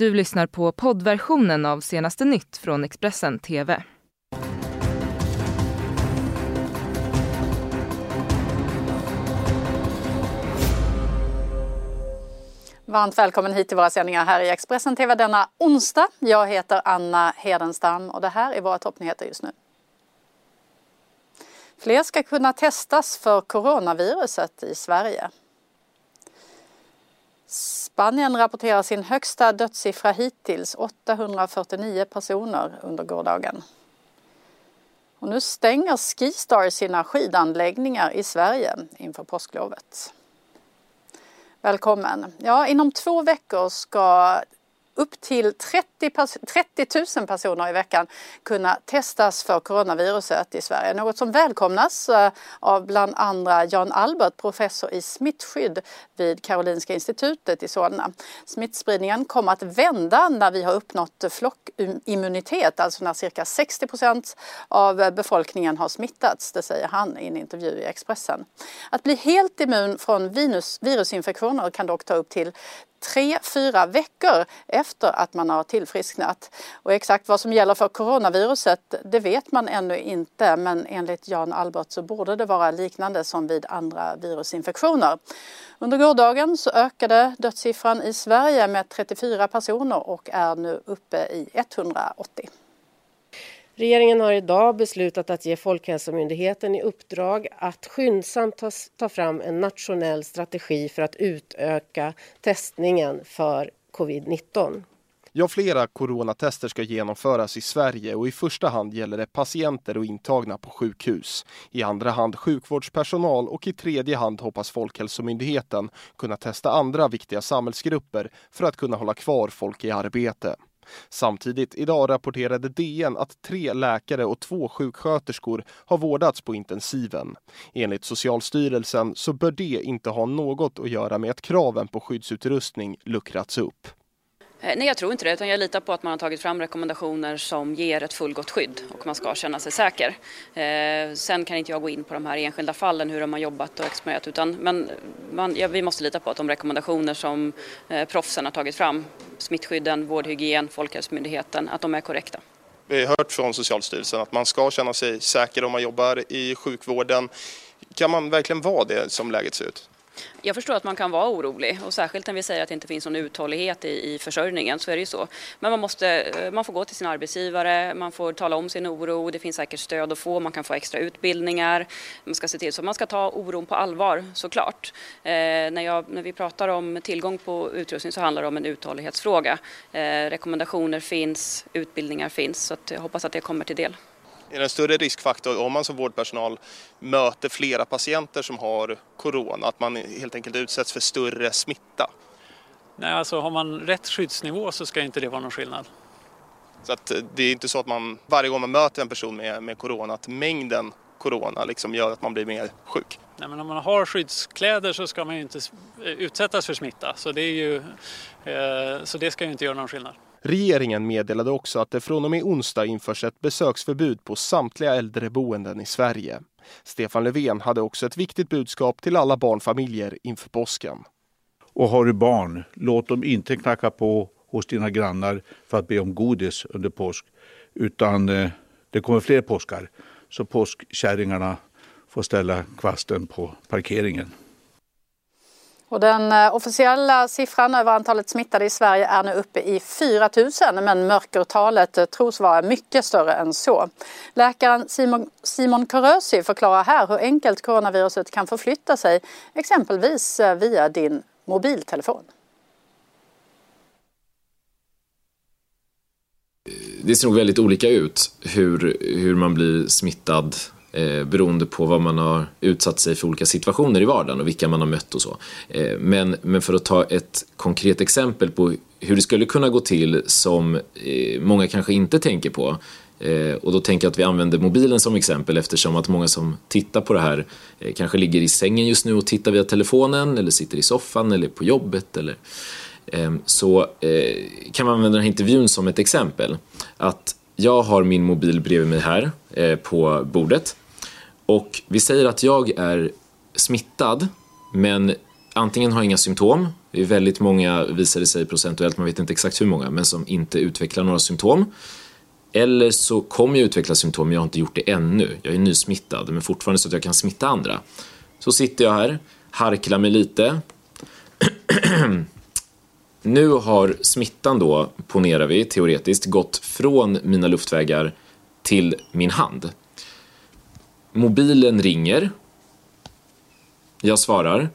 Du lyssnar på poddversionen av senaste nytt från Expressen TV. Varmt välkommen hit till våra sändningar här i Expressen TV denna onsdag. Jag heter Anna Hedenstam och det här är våra toppnyheter just nu. Fler ska kunna testas för coronaviruset i Sverige. Spanien rapporterar sin högsta dödssiffra hittills, 849 personer under gårdagen. Och nu stänger Skistar sina skidanläggningar i Sverige inför påsklovet. Välkommen! Ja, inom två veckor ska upp till 30, 30 000 personer i veckan kunna testas för coronaviruset i Sverige. Något som välkomnas eh, av bland andra Jan Albert, professor i smittskydd vid Karolinska institutet i Solna. Smittspridningen kommer att vända när vi har uppnått flockimmunitet, alltså när cirka 60 procent av befolkningen har smittats. Det säger han i en intervju i Expressen. Att bli helt immun från virusinfektioner kan dock ta upp till tre, fyra veckor efter att man har tillfrisknat. Och exakt vad som gäller för coronaviruset det vet man ännu inte men enligt Jan Albert så borde det vara liknande som vid andra virusinfektioner. Under gårdagen så ökade dödssiffran i Sverige med 34 personer och är nu uppe i 180. Regeringen har idag beslutat att ge Folkhälsomyndigheten i uppdrag att skyndsamt ta, fram en nationell strategi för att utöka testningen för covid-19. Ja, flera coronatester ska genomföras i Sverige och i första hand gäller det patienter och intagna på sjukhus. I andra hand sjukvårdspersonal och i tredje hand hoppas Folkhälsomyndigheten kunna testa andra viktiga samhällsgrupper för att kunna hålla kvar folk i arbete. Samtidigt idag rapporterade DN att tre läkare och två sjuksköterskor har vårdats på intensiven. Enligt Socialstyrelsen så bör det inte ha något att göra med att kraven på skyddsutrustning luckrats upp. Eh, nej, jag tror inte det. Utan jag litar på att man har tagit fram rekommendationer som ger ett fullgott skydd och man ska känna sig säker. Eh, sen kan inte jag gå in på de här enskilda fallen, hur de har jobbat och exponerat. Utan, men man, ja, vi måste lita på att de rekommendationer som eh, proffsen har tagit fram, smittskydden, vårdhygien, Folkhälsomyndigheten, att de är korrekta. Vi har hört från Socialstyrelsen att man ska känna sig säker om man jobbar i sjukvården. Kan man verkligen vara det som läget ser ut? Jag förstår att man kan vara orolig och särskilt när vi säger att det inte finns någon uthållighet i, i försörjningen så är det ju så. Men man, måste, eh, man får gå till sin arbetsgivare, man får tala om sin oro, det finns säkert stöd att få, man kan få extra utbildningar. Man ska se till så man ska ta oron på allvar såklart. Eh, när, jag, när vi pratar om tillgång på utrustning så handlar det om en uthållighetsfråga. Eh, rekommendationer finns, utbildningar finns så jag hoppas att det kommer till del. Är det en större riskfaktor om man som vårdpersonal möter flera patienter som har corona, att man helt enkelt utsätts för större smitta? Nej, alltså har man rätt skyddsnivå så ska inte det vara någon skillnad. Så att det är inte så att man varje gång man möter en person med, med corona, att mängden corona liksom gör att man blir mer sjuk? Nej, men om man har skyddskläder så ska man ju inte utsättas för smitta, så det, är ju, eh, så det ska ju inte göra någon skillnad. Regeringen meddelade också att det från och med onsdag införs ett besöksförbud på samtliga äldreboenden i Sverige. Stefan Löfven hade också ett viktigt budskap till alla barnfamiljer inför påsken. Och har du barn, låt dem inte knacka på hos dina grannar för att be om godis under påsk. Utan eh, det kommer fler påskar, så påskkärringarna får ställa kvasten på parkeringen. Och den eh, officiella siffran över antalet smittade i Sverige är nu uppe i 4 000 men mörkertalet eh, tros vara mycket större än så. Läkaren Simon, Simon Körösi förklarar här hur enkelt coronaviruset kan förflytta sig exempelvis eh, via din mobiltelefon. Det ser nog väldigt olika ut hur, hur man blir smittad eh, beroende på vad man har utsatt sig för olika situationer i vardagen och vilka man har mött och så. Eh, men, men för att ta ett konkret exempel på hur det skulle kunna gå till som eh, många kanske inte tänker på eh, och då tänker jag att vi använder mobilen som exempel eftersom att många som tittar på det här eh, kanske ligger i sängen just nu och tittar via telefonen eller sitter i soffan eller på jobbet eller eh, så kan man använda den här intervjun som ett exempel. Att jag har min mobil bredvid mig här på bordet och vi säger att jag är smittad men antingen har inga symptom Det är väldigt många, visar det sig procentuellt, man vet inte exakt hur många, men som inte utvecklar några symptom. Eller så kommer jag utveckla symptom, men jag har inte gjort det ännu. Jag är nysmittad, men fortfarande så att jag kan smitta andra. Så sitter jag här, harklar mig lite. nu har smittan då, ponerar vi teoretiskt, gått från mina luftvägar till min hand. Mobilen ringer. Jag svarar.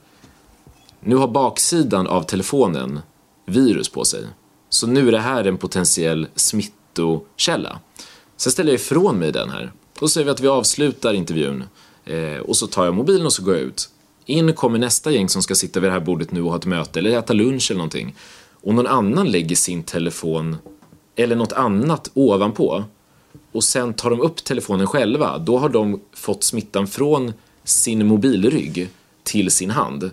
Nu har baksidan av telefonen virus på sig. Så nu är det här en potentiell smittokälla. Sen ställer jag ifrån mig den här. Då säger vi att vi avslutar intervjun. Eh, och så tar jag mobilen och så går jag ut. In kommer nästa gäng som ska sitta vid det här bordet nu och ha ett möte eller äta lunch eller någonting. Och någon annan lägger sin telefon eller något annat ovanpå och sen tar de upp telefonen själva, då har de fått smittan från sin mobilrygg till sin hand.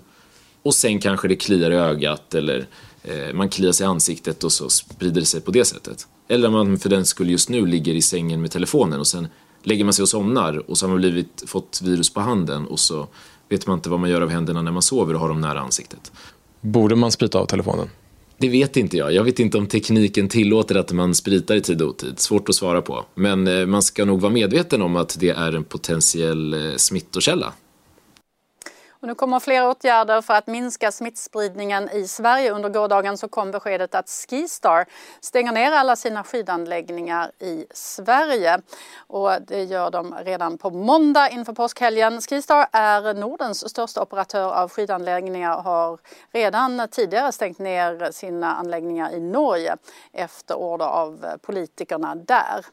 Och sen kanske det kliar i ögat eller eh, man kliar sig i ansiktet och så sprider det sig på det sättet. Eller om man för den skull just nu ligger i sängen med telefonen och sen lägger man sig och somnar och så har man blivit, fått virus på handen och så vet man inte vad man gör av händerna när man sover och har dem nära ansiktet. Borde man sprita av telefonen? Det vet inte jag. Jag vet inte om tekniken tillåter att man spritar i tid och otid. Svårt att svara på. Men eh, man ska nog vara medveten om att det är en potentiell eh, smittokälla. Och nu kommer fler åtgärder för att minska smittspridningen i Sverige. Under gårdagen så kom beskedet att Skistar stänger ner alla sina skidanläggningar i Sverige. Och det gör de redan på måndag inför påskhelgen. Skistar är Nordens största operatör av skidanläggningar och har redan tidigare stängt ner sina anläggningar i Norge efter order av politikerna där.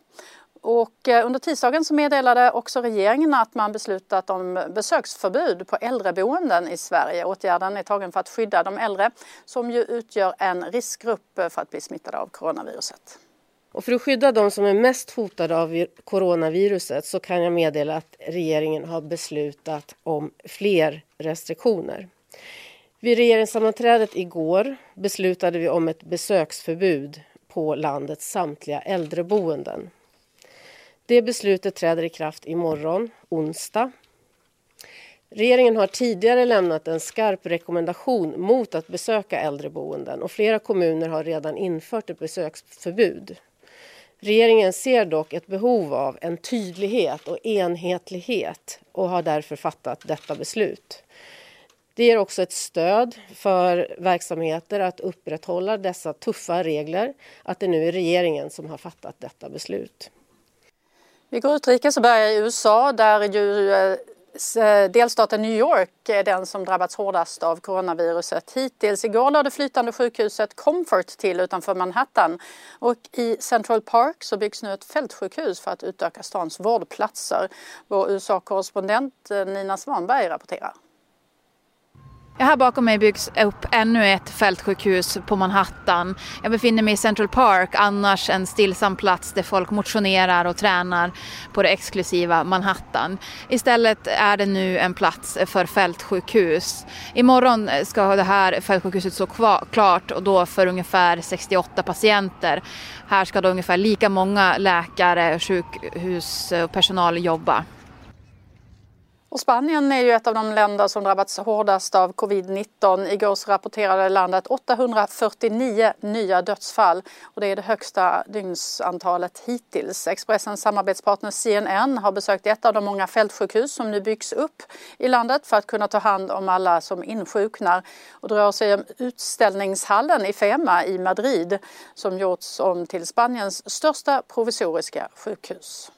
Och eh, under tisdagen så meddelade också regeringen att man beslutat om besöksförbud på äldreboenden i Sverige. Åtgärden är tagen för att skydda de äldre som ju utgör en riskgrupp för att bli smittade av coronaviruset. Och för att skydda de som är mest hotade av coronaviruset så kan jag meddela att regeringen har beslutat om fler restriktioner. Vid regeringssammanträdet igår beslutade vi om ett besöksförbud på landets samtliga äldreboenden. Det beslutet träder i kraft imorgon, onsdag. Regeringen har tidigare lämnat en skarp rekommendation mot att besöka äldreboenden och flera kommuner har redan infört ett besöksförbud. Regeringen ser dock ett behov av en tydlighet och enhetlighet och har därför fattat detta beslut. Det ger också ett stöd för verksamheter att upprätthålla dessa tuffa regler, att det nu är regeringen som har fattat detta beslut. Vi går utrikes och börjar i USA där ju eh, delstaten New York är den som drabbats hårdast av coronaviruset hittills. Igår lade flytande sjukhuset Comfort till utanför Manhattan och i Central Park så byggs nu ett fältsjukhus för att utöka stans vårdplatser. Vår USA-korrespondent eh, Nina Svanberg rapporterar. Här bakom mig byggs upp ännu ett fältsjukhus på Manhattan. Jag befinner mig i Central Park, annars en stillsam plats där folk motionerar och tränar på det exklusiva Manhattan. Istället är det nu en plats för fältsjukhus. Imorgon ska det här fältsjukhuset stå klart och då för ungefär 68 patienter. Här ska då ungefär lika många läkare, sjukhus och personal jobba. Och Spanien är ju ett av de länder som drabbats hårdast av covid-19. Igår så rapporterade landet 849 nya dödsfall och det är det högsta dygnsantalet hittills. Expressens samarbetspartner CNN har besökt ett av de många fältsjukhus som nu byggs upp i landet för att kunna ta hand om alla som insjuknar. Och det rör sig om utställningshallen i Fema i Madrid som gjorts om till Spaniens största provisoriska sjukhus.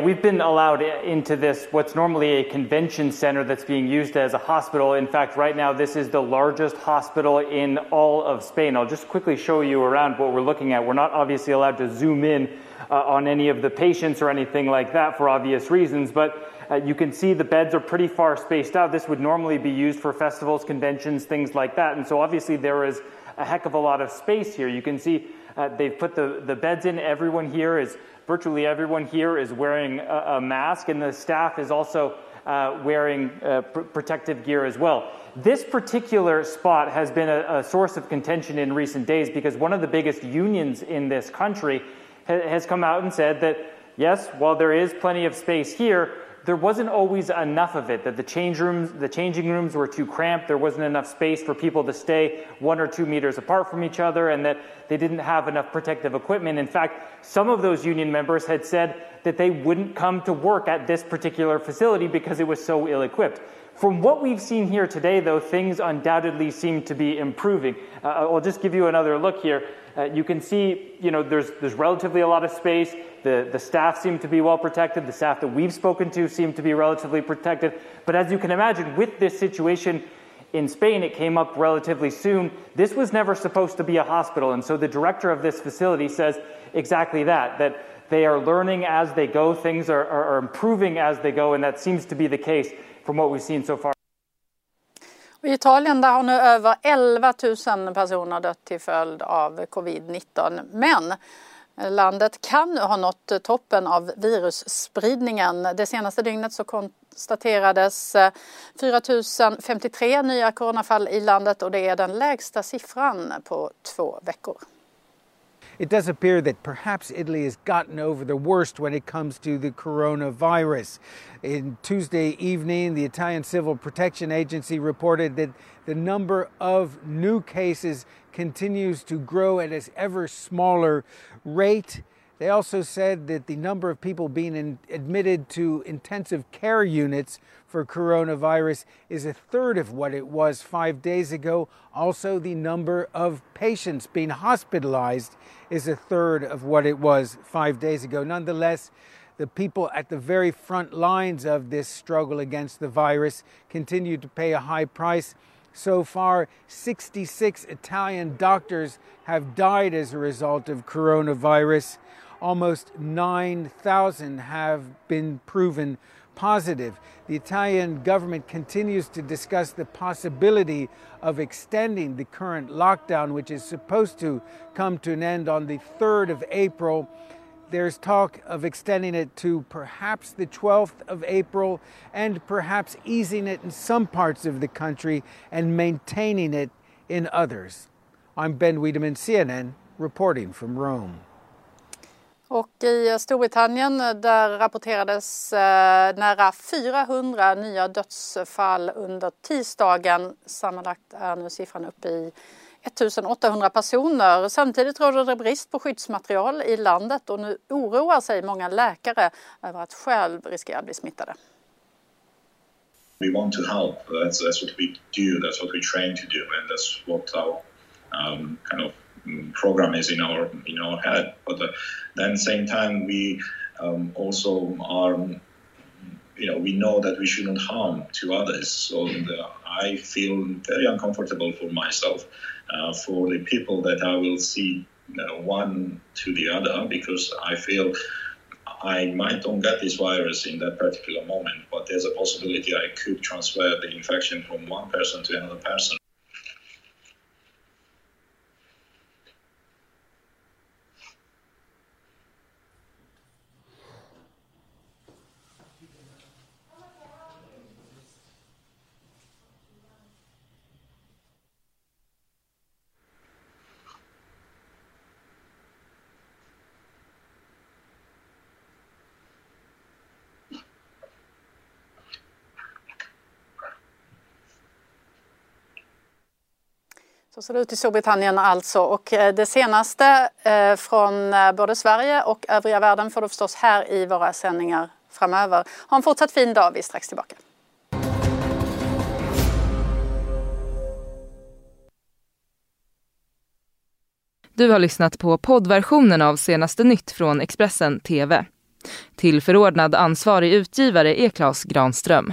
We've been allowed into this, what's normally a convention center that's being used as a hospital. In fact, right now, this is the largest hospital in all of Spain. I'll just quickly show you around what we're looking at. We're not obviously allowed to zoom in uh, on any of the patients or anything like that for obvious reasons, but uh, you can see the beds are pretty far spaced out. This would normally be used for festivals, conventions, things like that. And so obviously there is a heck of a lot of space here. You can see uh, they've put the, the beds in. Everyone here is virtually everyone here is wearing a, a mask, and the staff is also uh, wearing uh, pr- protective gear as well. This particular spot has been a, a, source of contention in recent days because one of the biggest unions in this country ha- has come out and said that, yes, while there is plenty of space here, there wasn't always enough of it, that the change rooms, the changing rooms were too cramped, there wasn't enough space for people to stay one or two meters apart from each other, and that they didn't have enough protective equipment. In fact, some of those union members had said that they wouldn't come to work at this particular facility because it was so ill equipped. From what we've seen here today, though, things undoubtedly seem to be improving. Uh, I'll just give you another look here. Uh, you can see, you know, there's, there's relatively a lot of space. The, the staff seem to be well protected. The staff that we've spoken to seem to be relatively protected. But as you can imagine, with this situation in Spain, it came up relatively soon. This was never supposed to be a hospital. And so the director of this facility says exactly that, that they are learning as they go, things are, are, are improving as they go, and that seems to be the case from what we've seen so far. I Italien där har nu över 11 000 personer dött till följd av covid-19. Men landet kan nu ha nått toppen av virusspridningen. Det senaste dygnet så konstaterades 4 053 nya coronafall i landet och det är den lägsta siffran på två veckor. It does appear that perhaps Italy has gotten over the worst when it comes to the coronavirus. In Tuesday evening, the Italian Civil Protection Agency reported that the number of new cases continues to grow at an ever smaller rate. They also said that the number of people being in, admitted to intensive care units for coronavirus is a third of what it was five days ago. Also, the number of patients being hospitalized is a third of what it was five days ago. Nonetheless, the people at the very front lines of this struggle against the virus continue to pay a high price. So far, 66 Italian doctors have died as a result of coronavirus. Almost 9,000 have been proven positive. The Italian government continues to discuss the possibility of extending the current lockdown, which is supposed to come to an end on the 3rd of April. There's talk of extending it to perhaps the 12th of April and perhaps easing it in some parts of the country and maintaining it in others. I'm Ben Wiedemann, CNN, reporting from Rome. Och i Storbritannien eh, där rapporterades eh, nära 400 nya dödsfall under tisdagen. Sammanlagt är nu siffran uppe i 1800 personer. Samtidigt råder det brist på skyddsmaterial i landet och nu oroar sig många läkare över att själv riskera att bli smittade. We want to help. That's, that's what we do. That's what we train to do, and that's what our um, kind of program is in our in our head. But uh, then, same time, we um, also are, you know, we know that we shouldn't harm to others. So the, I feel very uncomfortable for myself, uh, for the people that I will see uh, one to the other, because I feel. I might don't get this virus in that particular moment, but there's a possibility I could transfer the infection from one person to another person. Så ser det ut i Storbritannien alltså. Och eh, det senaste eh, från eh, både Sverige och övriga världen får du förstås här i våra sändningar framöver. Ha en fortsatt fin dag, vi är strax tillbaka. Du har lyssnat på poddversionen av senaste nytt från Expressen TV. Tillförordnad ansvarig utgivare är Klas Granström.